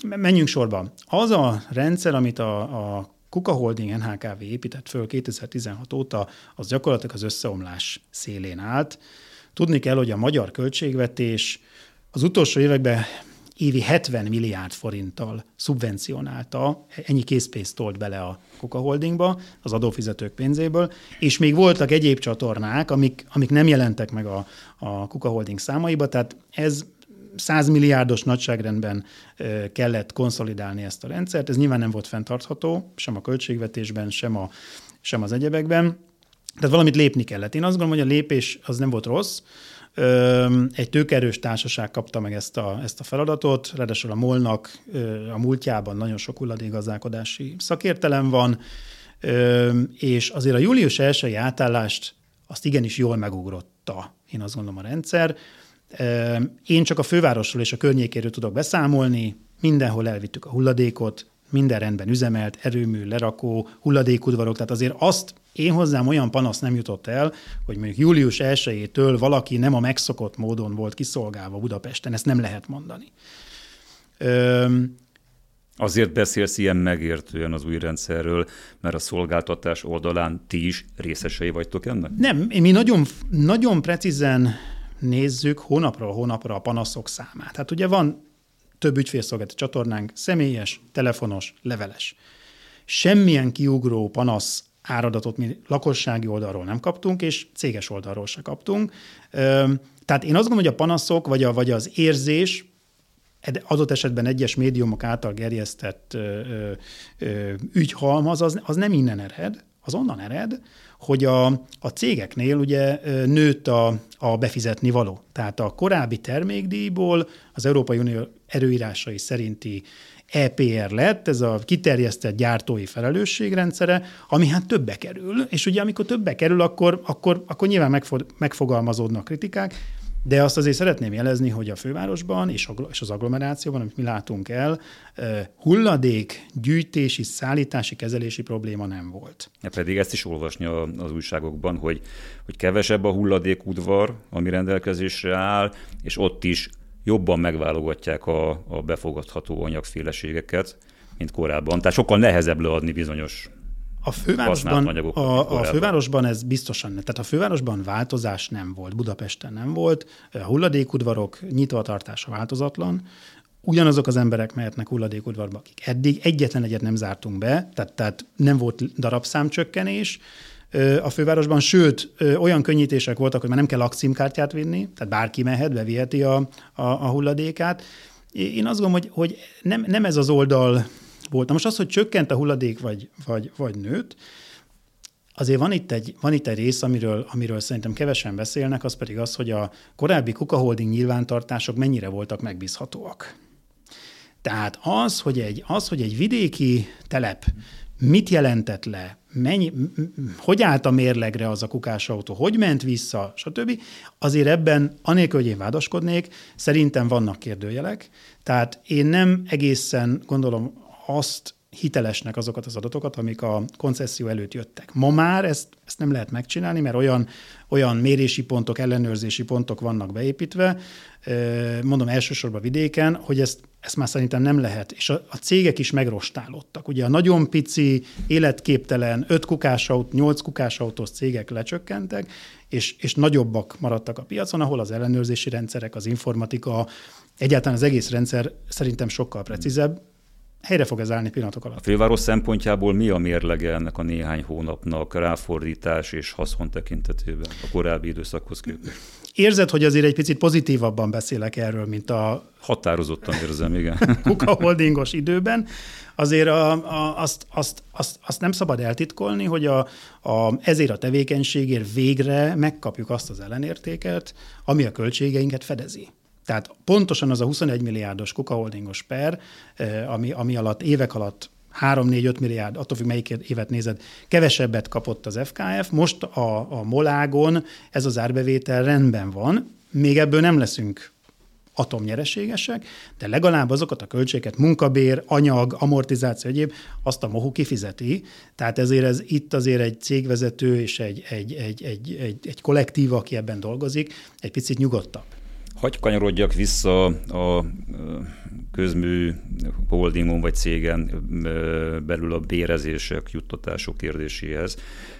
menjünk sorba. Az a rendszer, amit a, a Kuka Holding NHKV épített föl 2016 óta, az gyakorlatilag az összeomlás szélén állt. Tudni kell, hogy a magyar költségvetés az utolsó években évi 70 milliárd forinttal szubvencionálta, ennyi készpénzt tolt bele a Kuka Holdingba, az adófizetők pénzéből, és még voltak egyéb csatornák, amik, amik nem jelentek meg a, a Kuka Holding számaiba, tehát ez 100 milliárdos nagyságrendben kellett konszolidálni ezt a rendszert. Ez nyilván nem volt fenntartható, sem a költségvetésben, sem, a, sem az egyebekben. Tehát valamit lépni kellett. Én azt gondolom, hogy a lépés az nem volt rossz. Egy tőkerős társaság kapta meg ezt a, ezt a feladatot, ráadásul a molnak a múltjában nagyon sok hulladékgazdálkodási szakértelem van, és azért a július 1 átállást azt igenis jól megugrotta, én azt gondolom a rendszer. Én csak a fővárosról és a környékéről tudok beszámolni, mindenhol elvittük a hulladékot, minden rendben üzemelt, erőmű, lerakó, hulladékudvarok, tehát azért azt én hozzám olyan panasz nem jutott el, hogy mondjuk július 1-től valaki nem a megszokott módon volt kiszolgálva Budapesten, ezt nem lehet mondani. Öm, Azért beszélsz ilyen megértően az új rendszerről, mert a szolgáltatás oldalán ti is részesei vagytok ennek? Nem, mi nagyon, nagyon precízen nézzük hónapról hónapra a panaszok számát. Hát ugye van több ügyfélszolgálati csatornánk, személyes, telefonos, leveles. Semmilyen kiugró panasz áradatot mi lakossági oldalról nem kaptunk, és céges oldalról se kaptunk. Tehát én azt gondolom, hogy a panaszok, vagy, a, vagy az érzés, adott esetben egyes médiumok által gerjesztett ö, ö, ügyhalmaz, az, az nem innen ered, az onnan ered, hogy a, a cégeknél ugye nőtt a, a befizetni való. Tehát a korábbi termékdíjból az Európai Unió erőírásai szerinti EPR lett, ez a kiterjesztett gyártói felelősségrendszere, ami hát többe kerül, és ugye amikor többe kerül, akkor, akkor, akkor nyilván megfog, megfogalmazódnak kritikák, de azt azért szeretném jelezni, hogy a fővárosban és az agglomerációban, amit mi látunk el, hulladék, gyűjtési, szállítási, kezelési probléma nem volt. Ja, pedig ezt is olvasni az újságokban, hogy, hogy kevesebb a hulladékudvar, ami rendelkezésre áll, és ott is jobban megválogatják a, a befogadható anyagféleségeket, mint korábban. Tehát sokkal nehezebb leadni bizonyos a fővárosban, a, a fővárosban ez biztosan. Tehát a fővárosban változás nem volt, Budapesten nem volt, a hulladékudvarok nyitvatartása változatlan, ugyanazok az emberek mehetnek hulladékudvarba, akik eddig egyetlen egyet nem zártunk be, tehát, tehát nem volt darabszámcsökkenés, a fővárosban, sőt, olyan könnyítések voltak, hogy már nem kell lakcímkártyát vinni, tehát bárki mehet, beviheti a, a, a hulladékát. Én azt gondolom, hogy, hogy nem, nem ez az oldal volt. Na most az, hogy csökkent a hulladék, vagy, vagy, vagy nőtt, Azért van itt egy, van itt egy rész, amiről, amiről szerintem kevesen beszélnek, az pedig az, hogy a korábbi Kuka Holding nyilvántartások mennyire voltak megbízhatóak. Tehát az, hogy egy, az, hogy egy vidéki telep mit jelentett le, mennyi, hogy állt a mérlegre az a kukásautó, hogy ment vissza, stb. Azért ebben, anélkül, hogy én vádaskodnék, szerintem vannak kérdőjelek. Tehát én nem egészen gondolom azt hitelesnek azokat az adatokat, amik a koncesszió előtt jöttek. Ma már ezt, ezt nem lehet megcsinálni, mert olyan, olyan mérési pontok, ellenőrzési pontok vannak beépítve, mondom elsősorban vidéken, hogy ezt, ezt már szerintem nem lehet. És a, a cégek is megrostálódtak. Ugye a nagyon pici, életképtelen, öt kukás nyolc kukás cégek lecsökkentek, és, és nagyobbak maradtak a piacon, ahol az ellenőrzési rendszerek, az informatika, egyáltalán az egész rendszer szerintem sokkal precízebb, helyre fog ez állni pillanatok alatt. A főváros szempontjából mi a mérlege ennek a néhány hónapnak ráfordítás és haszon tekintetében a korábbi időszakhoz képest? Érzed, hogy azért egy picit pozitívabban beszélek erről, mint a... Határozottan érzem, igen. Kuka holdingos időben. Azért a, a, azt, azt, azt, azt nem szabad eltitkolni, hogy a, a, ezért a tevékenységért végre megkapjuk azt az ellenértéket, ami a költségeinket fedezi. Tehát pontosan az a 21 milliárdos Kuka Holdingos per, eh, ami, ami alatt évek alatt 3-4-5 milliárd, attól függ, melyik évet nézed, kevesebbet kapott az FKF. Most a, a Molágon ez az árbevétel rendben van, még ebből nem leszünk atomnyereségesek, de legalább azokat a költségeket, munkabér, anyag, amortizáció, egyéb, azt a MOHU kifizeti. Tehát ezért ez itt azért egy cégvezető és egy, egy, egy, egy, egy, egy kollektív, aki ebben dolgozik, egy picit nyugodtabb. Hagy kanyarodjak vissza a közmű holdingon vagy cégen belül a bérezések, juttatások kérdéséhez.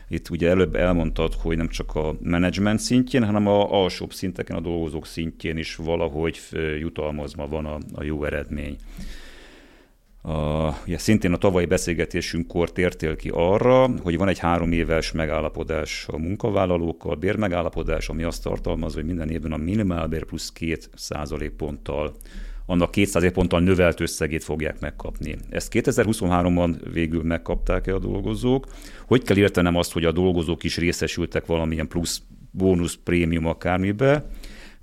Itt ugye előbb elmondtad, hogy nem csak a menedzsment szintjén, hanem a alsóbb szinteken, a dolgozók szintjén is valahogy jutalmazva van a, a jó eredmény. A, ugye szintén a tavalyi beszélgetésünkkor tértél ki arra, hogy van egy három éves megállapodás a munkavállalókkal, bérmegállapodás, ami azt tartalmaz, hogy minden évben a minimálbér plusz két százalékponttal annak 200 ponttal növelt összegét fogják megkapni. Ezt 2023-ban végül megkapták-e a dolgozók? Hogy kell értenem azt, hogy a dolgozók is részesültek valamilyen plusz bónusz, prémium akármibe,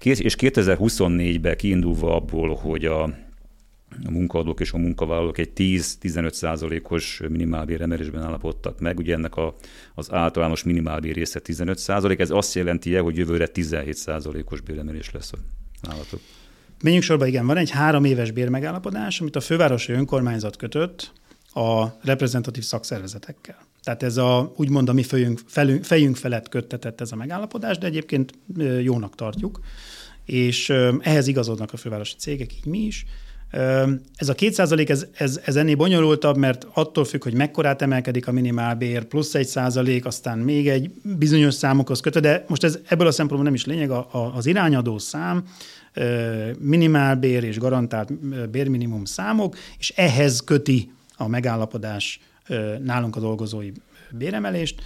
és 2024-ben kiindulva abból, hogy a a munkaadók és a munkavállalók egy 10-15 százalékos minimálbér emelésben állapodtak meg. Ugye ennek a, az általános minimálbér része 15 százalék, ez azt jelenti hogy jövőre 17 százalékos béremelés lesz nálatok. Menjünk sorba, igen, van egy három éves bérmegállapodás, amit a fővárosi önkormányzat kötött a reprezentatív szakszervezetekkel. Tehát ez a, úgymond a mi fejünk, felünk, fejünk felett köttetett ez a megállapodás, de egyébként jónak tartjuk, és ehhez igazodnak a fővárosi cégek, így mi is. Ez a két százalék, ez, ez, ez ennél bonyolultabb, mert attól függ, hogy mekkorát emelkedik a minimálbér, plusz egy százalék, aztán még egy bizonyos számokhoz kötve, de most ez ebből a szempontból nem is lényeg, a, a, az irányadó szám, minimálbér és garantált bérminimum számok, és ehhez köti a megállapodás nálunk a dolgozói béremelést.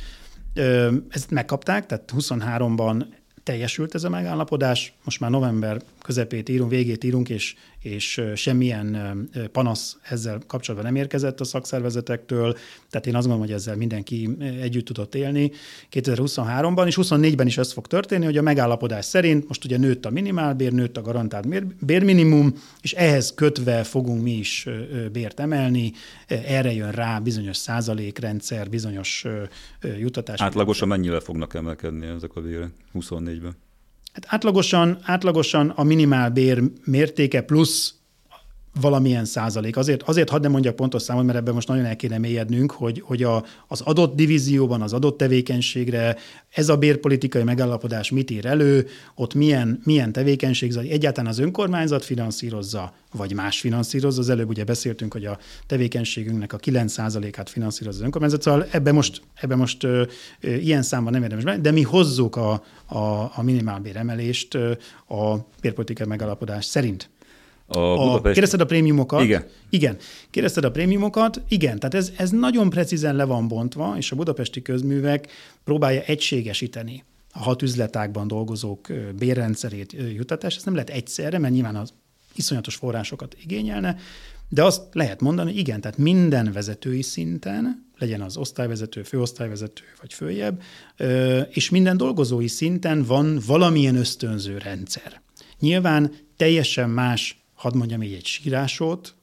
Ezt megkapták, tehát 23-ban teljesült ez a megállapodás, most már november közepét írunk, végét írunk, és, és semmilyen panasz ezzel kapcsolatban nem érkezett a szakszervezetektől, tehát én azt gondolom, hogy ezzel mindenki együtt tudott élni 2023-ban, és 24-ben is ez fog történni, hogy a megállapodás szerint most ugye nőtt a minimálbér, nőtt a garantált bérminimum, és ehhez kötve fogunk mi is bért emelni, erre jön rá bizonyos százalékrendszer, bizonyos jutatás. Átlagosan mennyire fognak emelkedni ezek a bérek 24-ben? Hát átlagosan, átlagosan a minimálbér mértéke plusz valamilyen százalék. Azért, azért hadd nem mondjak pontos számot, mert ebben most nagyon el kéne mélyednünk, hogy, hogy a, az adott divízióban, az adott tevékenységre ez a bérpolitikai megállapodás mit ír elő, ott milyen, milyen tevékenység zajlik, egyáltalán az önkormányzat finanszírozza, vagy más finanszírozza. Az előbb ugye beszéltünk, hogy a tevékenységünknek a 9%-át finanszírozza az önkormányzat, szóval ebbe most, ebbe most ö, ö, ilyen számban nem érdemes de mi hozzuk a, a, a minimálbér emelést a bérpolitikai megállapodás szerint. A, a Kérdezted a prémiumokat? Igen. Igen. Kérdezted a prémiumokat? Igen. Tehát ez, ez nagyon precízen le van bontva, és a budapesti közművek próbálja egységesíteni a hat üzletágban dolgozók bérrendszerét, jutatás. Ezt nem lehet egyszerre, mert nyilván az iszonyatos forrásokat igényelne, de azt lehet mondani, igen, tehát minden vezetői szinten, legyen az osztályvezető, főosztályvezető vagy följebb, és minden dolgozói szinten van valamilyen ösztönző rendszer. Nyilván teljesen más hadd mondjam így, egy sírásot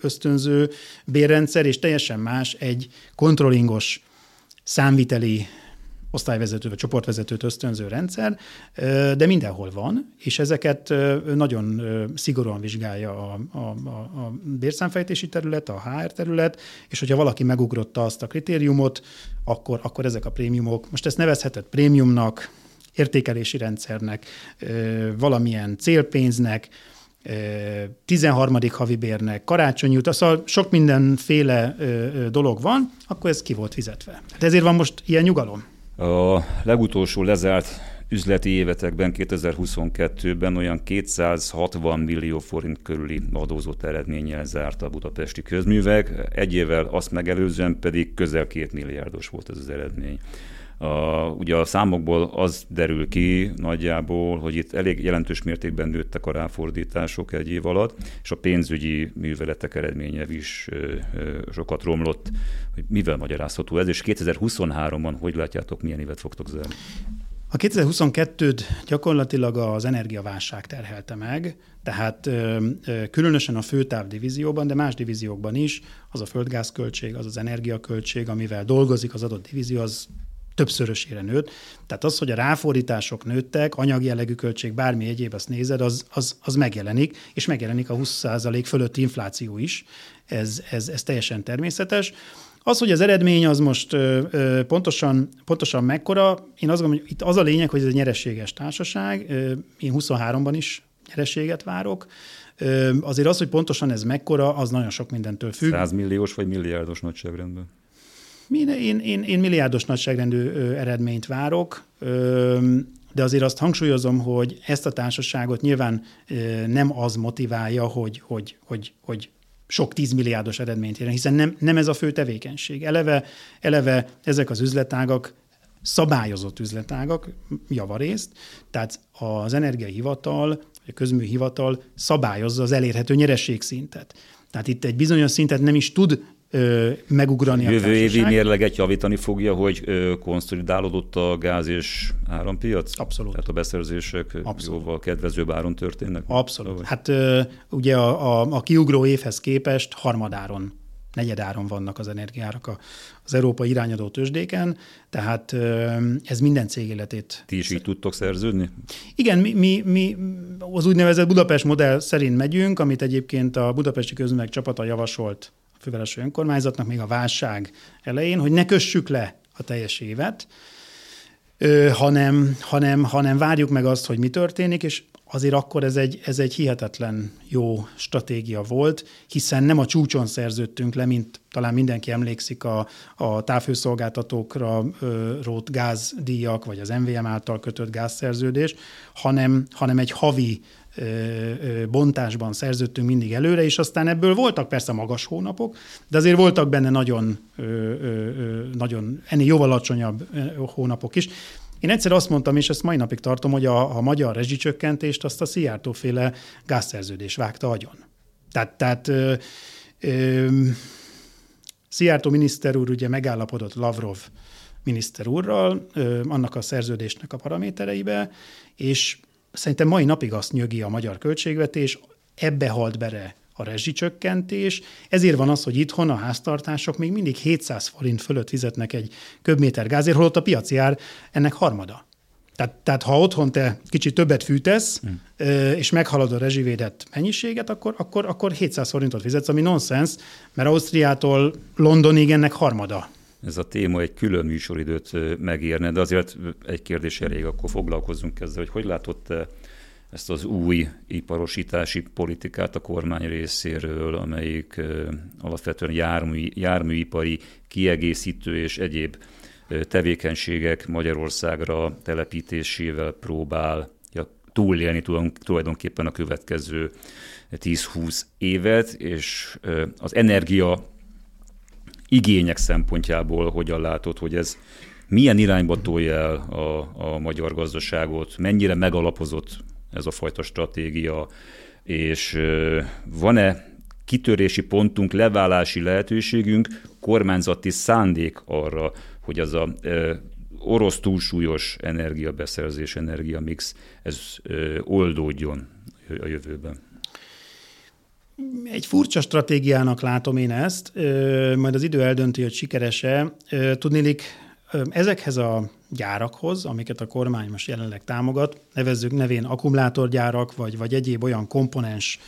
ösztönző bérrendszer, és teljesen más egy kontrollingos számviteli osztályvezető vagy csoportvezetőt ösztönző rendszer, de mindenhol van, és ezeket nagyon szigorúan vizsgálja a, a, a bérszámfejtési terület, a HR terület, és hogyha valaki megugrotta azt a kritériumot, akkor, akkor ezek a prémiumok, most ezt nevezhetett prémiumnak, értékelési rendszernek, valamilyen célpénznek, 13. havi bérnek, karácsonyi út, szóval sok mindenféle dolog van, akkor ez ki volt fizetve. Hát ezért van most ilyen nyugalom. A legutolsó lezárt üzleti évetekben, 2022-ben olyan 260 millió forint körüli adózott eredménnyel zárt a budapesti közművek, egy évvel azt megelőzően pedig közel két milliárdos volt ez az eredmény. A, ugye a számokból az derül ki nagyjából, hogy itt elég jelentős mértékben nőttek a ráfordítások egy év alatt, és a pénzügyi műveletek eredménye is ö, ö, sokat romlott. Hogy mivel magyarázható ez, és 2023-ban hogy látjátok, milyen évet fogtok zárni? A 2022-t gyakorlatilag az energiaválság terhelte meg, tehát különösen a főtáv divízióban, de más divíziókban is, az a földgázköltség, az az energiaköltség, amivel dolgozik az adott divízió, az többszörösére nőtt. Tehát az, hogy a ráfordítások nőttek, anyagi jellegű költség, bármi egyéb, azt nézed, az, az, az megjelenik, és megjelenik a 20% fölötti infláció is. Ez, ez, ez teljesen természetes. Az, hogy az eredmény az most ö, ö, pontosan, pontosan mekkora, én azt gondolom, hogy itt az a lényeg, hogy ez egy nyereséges társaság. Ö, én 23-ban is nyereséget várok. Ö, azért az, hogy pontosan ez mekkora, az nagyon sok mindentől függ. 100 milliós vagy milliárdos nagyságrendben? Én, én, én milliárdos nagyságrendű eredményt várok, de azért azt hangsúlyozom, hogy ezt a társaságot nyilván nem az motiválja, hogy, hogy, hogy, hogy sok tízmilliárdos eredményt érjen, hiszen nem, nem ez a fő tevékenység. Eleve, eleve ezek az üzletágak szabályozott üzletágak javarészt, tehát az energiahivatal, a közműhivatal szabályozza az elérhető nyerességszintet. Tehát itt egy bizonyos szintet nem is tud megugrani Jövő a Jövő évi mérleget javítani fogja, hogy konszolidálódott a gáz és árampiac? Abszolút. Tehát a beszerzések Abszolút. jóval kedvezőbb áron történnek? Abszolút. Vagy? Hát ugye a, a, a kiugró évhez képest harmadáron negyedáron vannak az energiárak az Európa irányadó tőzsdéken, tehát ez minden cég életét. Ti is így tudtok szerződni? Igen, mi, mi, mi az úgynevezett Budapest modell szerint megyünk, amit egyébként a Budapesti Közművek csapata javasolt fővárosi önkormányzatnak még a válság elején, hogy ne kössük le a teljes évet, ö, hanem, hanem, hanem várjuk meg azt, hogy mi történik, és azért akkor ez egy, ez egy hihetetlen jó stratégia volt, hiszen nem a csúcson szerződtünk le, mint talán mindenki emlékszik a, a távhőszolgáltatókra rót gázdíjak, vagy az MVM által kötött gázszerződés, hanem, hanem egy havi bontásban szerződtünk mindig előre, és aztán ebből voltak persze magas hónapok, de azért voltak benne nagyon, nagyon ennél jóval alacsonyabb hónapok is. Én egyszer azt mondtam, és ezt mai napig tartom, hogy a, a magyar rezsicsökkentést azt a Szijjártóféle gázszerződés vágta agyon. Tehát, tehát ö, ö, Szijjártó miniszter úr ugye megállapodott Lavrov miniszter úrral, ö, annak a szerződésnek a paramétereibe, és szerintem mai napig azt nyögi a magyar költségvetés, ebbe halt bele a rezsicsökkentés. Ezért van az, hogy itthon a háztartások még mindig 700 forint fölött fizetnek egy köbméter gázért, holott a piaci ár ennek harmada. Tehát, tehát ha otthon te kicsit többet fűtesz, hmm. és meghalad a rezsivédett mennyiséget, akkor, akkor, akkor 700 forintot fizetsz, ami nonsens, mert Ausztriától Londonig ennek harmada. Ez a téma egy külön műsoridőt megérne, de azért egy kérdés elég, akkor foglalkozzunk ezzel, hogy hogy látott ezt az új iparosítási politikát a kormány részéről, amelyik alapvetően jármű, járműipari kiegészítő és egyéb tevékenységek Magyarországra telepítésével próbál túlélni tulajdonképpen a következő 10-20 évet, és az energia igények szempontjából hogyan látod, hogy ez milyen irányba tolja el a, a magyar gazdaságot, mennyire megalapozott ez a fajta stratégia, és van-e kitörési pontunk, leválási lehetőségünk, kormányzati szándék arra, hogy az a orosz túlsúlyos energiabeszerzés, energiamix, ez oldódjon a jövőben. Egy furcsa stratégiának látom én ezt, majd az idő eldönti, hogy sikerese. Tudnélik, ezekhez a gyárakhoz, amiket a kormány most jelenleg támogat, nevezzük nevén akkumulátorgyárak, vagy, vagy egyéb olyan komponens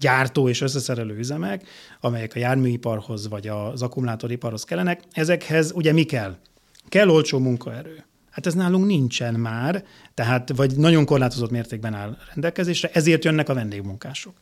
gyártó és összeszerelő üzemek, amelyek a járműiparhoz vagy az akkumulátoriparhoz kellenek, ezekhez ugye mi kell? Kell olcsó munkaerő. Hát ez nálunk nincsen már, tehát vagy nagyon korlátozott mértékben áll rendelkezésre, ezért jönnek a vendégmunkások.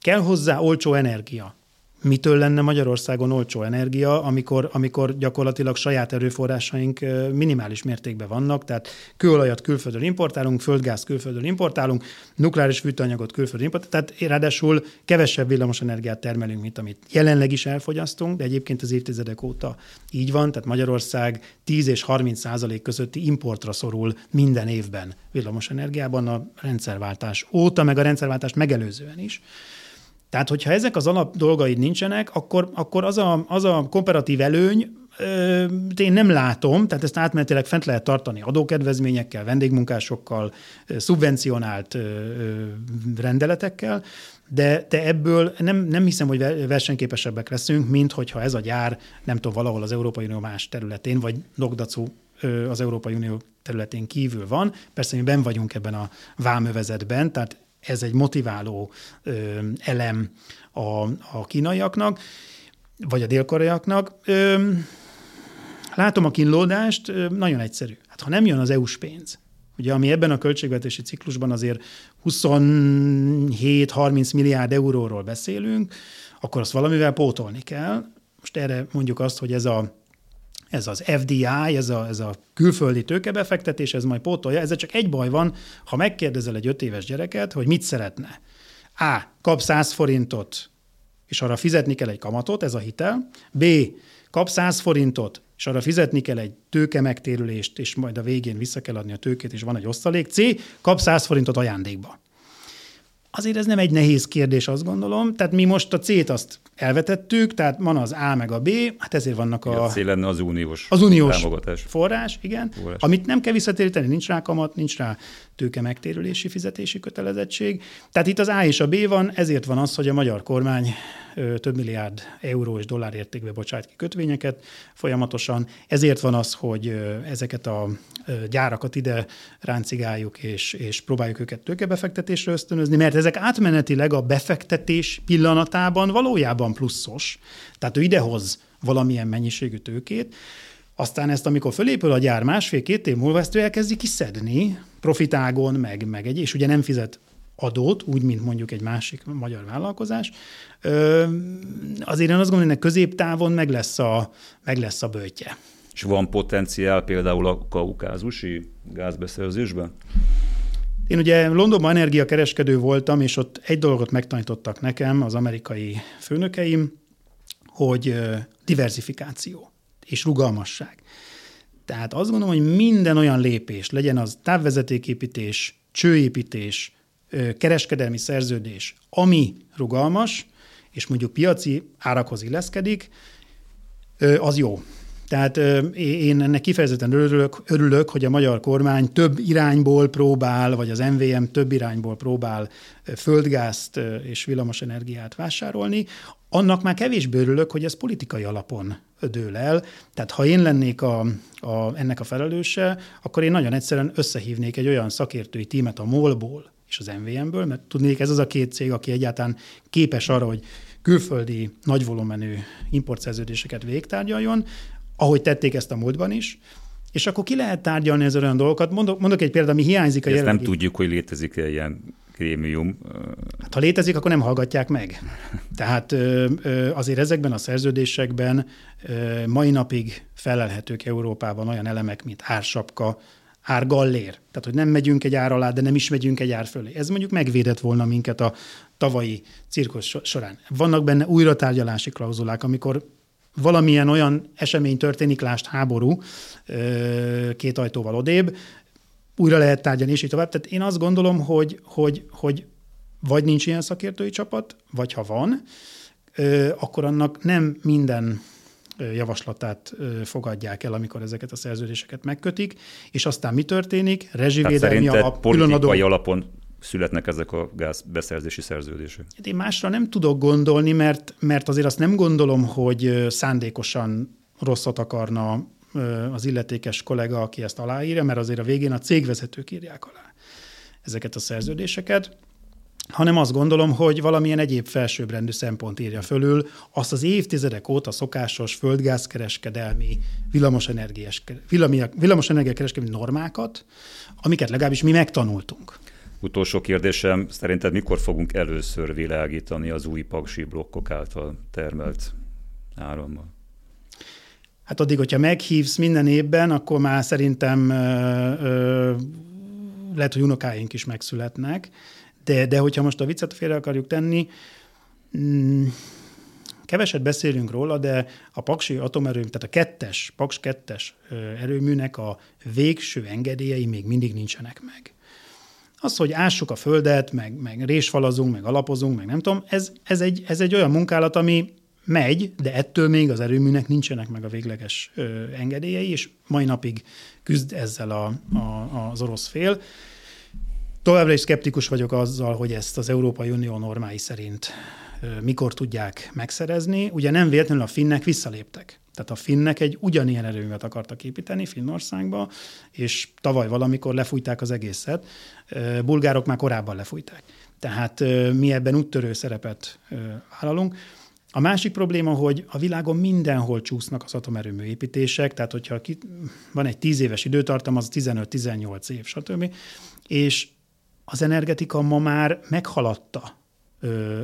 Kell hozzá olcsó energia mitől lenne Magyarországon olcsó energia, amikor, amikor gyakorlatilag saját erőforrásaink minimális mértékben vannak, tehát kőolajat külföldön importálunk, földgáz külföldön importálunk, nukleáris fűtőanyagot külföldön importálunk, tehát ráadásul kevesebb villamos energiát termelünk, mint amit jelenleg is elfogyasztunk, de egyébként az évtizedek óta így van, tehát Magyarország 10 és 30 százalék közötti importra szorul minden évben villamos energiában a rendszerváltás óta, meg a rendszerváltást megelőzően is. Tehát, hogyha ezek az alap dolgaid nincsenek, akkor, akkor az, a, az a komparatív előny, én nem látom, tehát ezt átmenetileg fent lehet tartani adókedvezményekkel, vendégmunkásokkal, szubvencionált rendeletekkel, de, de ebből nem, nem hiszem, hogy versenyképesebbek leszünk, mint hogyha ez a gyár, nem tudom, valahol az Európai Unió más területén, vagy Nogdacu az Európai Unió területén kívül van. Persze mi ben vagyunk ebben a vámövezetben, tehát ez egy motiváló ö, elem a, a kínaiaknak, vagy a dél-koreaiaknak. Ö, látom a kínlódást, ö, nagyon egyszerű. Hát ha nem jön az EU-s pénz, ugye ami ebben a költségvetési ciklusban azért 27-30 milliárd euróról beszélünk, akkor azt valamivel pótolni kell. Most erre mondjuk azt, hogy ez a ez az FDI, ez a, ez a külföldi tőkebefektetés, ez majd pótolja. Ez csak egy baj van, ha megkérdezel egy öt éves gyereket, hogy mit szeretne. A. Kap 100 forintot, és arra fizetni kell egy kamatot, ez a hitel. B. Kap 100 forintot, és arra fizetni kell egy tőke megtérülést, és majd a végén vissza kell adni a tőkét, és van egy osztalék. C. Kap 100 forintot ajándékba. Azért ez nem egy nehéz kérdés, azt gondolom. Tehát mi most a C-t azt elvetettük, tehát van az A meg a B, hát ezért vannak a... A C lenne az uniós, az uniós támogatás. forrás, igen, forrás. amit nem kell visszatéríteni, nincs rá kamat, nincs rá tőke megtérülési fizetési kötelezettség. Tehát itt az A és a B van, ezért van az, hogy a magyar kormány több milliárd euró és dollár értékbe bocsát ki kötvényeket folyamatosan. Ezért van az, hogy ezeket a gyárakat ide ráncigáljuk, és, és próbáljuk őket tőkebefektetésre ösztönözni, mert ezek átmenetileg a befektetés pillanatában valójában pluszos. Tehát ő idehoz valamilyen mennyiségű tőkét, aztán ezt, amikor fölépül a gyár másfél-két év múlva, ezt ő elkezdi kiszedni profitágon, meg, meg egy, és ugye nem fizet adót, úgy, mint mondjuk egy másik magyar vállalkozás, azért én azt gondolom, hogy középtávon meg lesz a, meg lesz a bőtje. És van potenciál például a kaukázusi gázbeszerzésben? Én ugye Londonban energiakereskedő voltam, és ott egy dolgot megtanítottak nekem az amerikai főnökeim, hogy diversifikáció és rugalmasság. Tehát azt gondolom, hogy minden olyan lépés, legyen az távvezetéképítés, csőépítés, kereskedelmi szerződés, ami rugalmas, és mondjuk piaci árakhoz illeszkedik, az jó. Tehát én ennek kifejezetten örülök, örülök, hogy a magyar kormány több irányból próbál, vagy az MVM több irányból próbál földgázt és villamosenergiát vásárolni. Annak már kevésbé örülök, hogy ez politikai alapon dől el. Tehát ha én lennék a, a, ennek a felelőse, akkor én nagyon egyszerűen összehívnék egy olyan szakértői tímet a MOL-ból és az MVM-ből, mert tudnék, ez az a két cég, aki egyáltalán képes arra, hogy külföldi nagy volumenű importszerződéseket végtárgyaljon, ahogy tették ezt a múltban is, és akkor ki lehet tárgyalni ezzel olyan dolgokat. Mondok, mondok egy példát, ami hiányzik a jelenlegi... nem tudjuk, hogy létezik -e ilyen krémium. Hát, ha létezik, akkor nem hallgatják meg. Tehát azért ezekben a szerződésekben mai napig felelhetők Európában olyan elemek, mint ársapka, árgallér. Tehát, hogy nem megyünk egy ár alá, de nem is megyünk egy ár fölé. Ez mondjuk megvédett volna minket a tavalyi cirkusz során. Vannak benne újratárgyalási klauzulák, amikor valamilyen olyan esemény történik, lást háború, két ajtóval odébb, újra lehet tárgyalni, és így tovább. Tehát én azt gondolom, hogy, hogy, hogy vagy nincs ilyen szakértői csapat, vagy ha van, akkor annak nem minden javaslatát fogadják el, amikor ezeket a szerződéseket megkötik, és aztán mi történik? Rezsivédelmi alap, politikai alapon születnek ezek a gázbeszerzési szerződések? Hát én másra nem tudok gondolni, mert, mert azért azt nem gondolom, hogy szándékosan rosszat akarna az illetékes kollega, aki ezt aláírja, mert azért a végén a cégvezetők írják alá ezeket a szerződéseket, hanem azt gondolom, hogy valamilyen egyéb felsőbbrendű szempont írja fölül azt az évtizedek óta szokásos földgázkereskedelmi, villamosenergiakereskedelmi normákat, amiket legalábbis mi megtanultunk. Utolsó kérdésem, szerinted mikor fogunk először világítani az új paksi blokkok által termelt árammal? Hát addig, hogyha meghívsz minden évben, akkor már szerintem ö, ö, lehet, hogy unokáink is megszületnek, de, de hogyha most a viccet félre akarjuk tenni, mm, keveset beszélünk róla, de a Paksi atomerőmű, tehát a kettes, Paks kettes erőműnek a végső engedélyei még mindig nincsenek meg. Az, hogy ássuk a földet, meg, meg résfalazunk, meg alapozunk, meg nem tudom, ez, ez, egy, ez egy olyan munkálat, ami megy, de ettől még az erőműnek nincsenek meg a végleges ö, engedélyei, és mai napig küzd ezzel a, a, az orosz fél. Továbbra is szkeptikus vagyok azzal, hogy ezt az Európai Unió normái szerint mikor tudják megszerezni. Ugye nem véletlenül a finnek visszaléptek. Tehát a finnek egy ugyanilyen erőművet akartak építeni Finnországba, és tavaly valamikor lefújták az egészet. Bulgárok már korábban lefújták. Tehát mi ebben úttörő szerepet vállalunk. A másik probléma, hogy a világon mindenhol csúsznak az atomerőmű építések, tehát hogyha van egy 10 éves időtartam, az 15-18 év, stb. És az energetika ma már meghaladta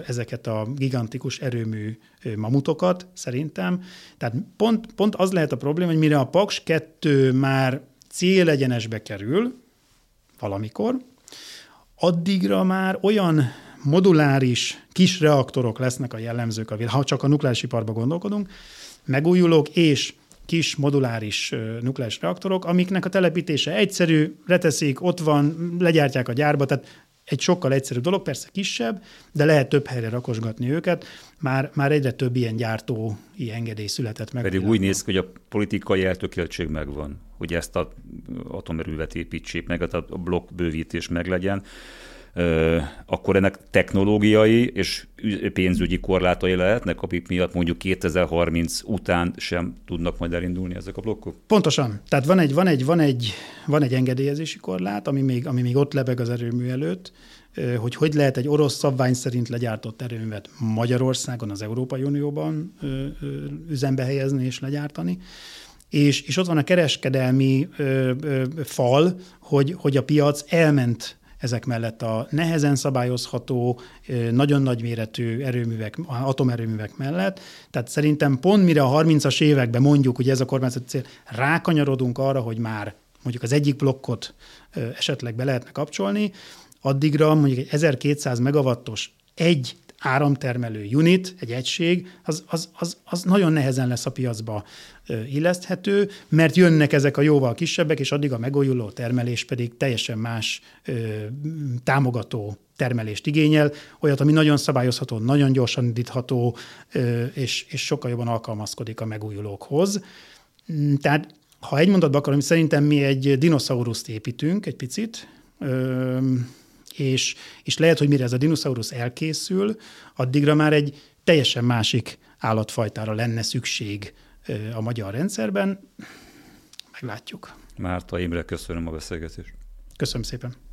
ezeket a gigantikus erőmű mamutokat, szerintem. Tehát pont, pont az lehet a probléma, hogy mire a Paks 2 már célegyenesbe kerül, valamikor, addigra már olyan moduláris kis reaktorok lesznek a jellemzők, ha csak a nukleáris iparba gondolkodunk, megújulók és kis moduláris nukleáris reaktorok, amiknek a telepítése egyszerű, leteszik, ott van, legyártják a gyárba, tehát egy sokkal egyszerűbb dolog, persze kisebb, de lehet több helyre rakosgatni őket. Már, már egyre több ilyen gyártói engedély született meg. Pedig úgy néz ki, hogy a politikai eltökéltség megvan, hogy ezt a atomerővet építsék meg, a blokk bővítés meglegyen akkor ennek technológiai és pénzügyi korlátai lehetnek, amik miatt mondjuk 2030 után sem tudnak majd elindulni ezek a blokkok? Pontosan. Tehát van egy, van egy, van egy, van egy engedélyezési korlát, ami még, ami még ott lebeg az erőmű előtt, hogy hogy lehet egy orosz szabvány szerint legyártott erőművet Magyarországon, az Európai Unióban üzembe helyezni és legyártani. És, és ott van a kereskedelmi ö, ö, fal, hogy, hogy a piac elment ezek mellett a nehezen szabályozható, nagyon nagy méretű erőművek, atomerőművek mellett. Tehát szerintem pont mire a 30-as években mondjuk, hogy ez a kormányzati cél, rákanyarodunk arra, hogy már mondjuk az egyik blokkot esetleg be lehetne kapcsolni, addigra mondjuk egy 1200 megawattos egy áramtermelő unit, egy egység, az, az, az, az nagyon nehezen lesz a piacba illeszthető, mert jönnek ezek a jóval kisebbek, és addig a megújuló termelés pedig teljesen más ö, támogató termelést igényel, olyat, ami nagyon szabályozható, nagyon gyorsan indítható, ö, és, és sokkal jobban alkalmazkodik a megújulókhoz. Mm, tehát, ha egy mondatba akarom, szerintem mi egy dinoszauruszt építünk egy picit, ö, és, és lehet, hogy mire ez a dinoszaurusz elkészül, addigra már egy teljesen másik állatfajtára lenne szükség a magyar rendszerben. Meglátjuk. Márta Imre, köszönöm a beszélgetést. Köszönöm szépen.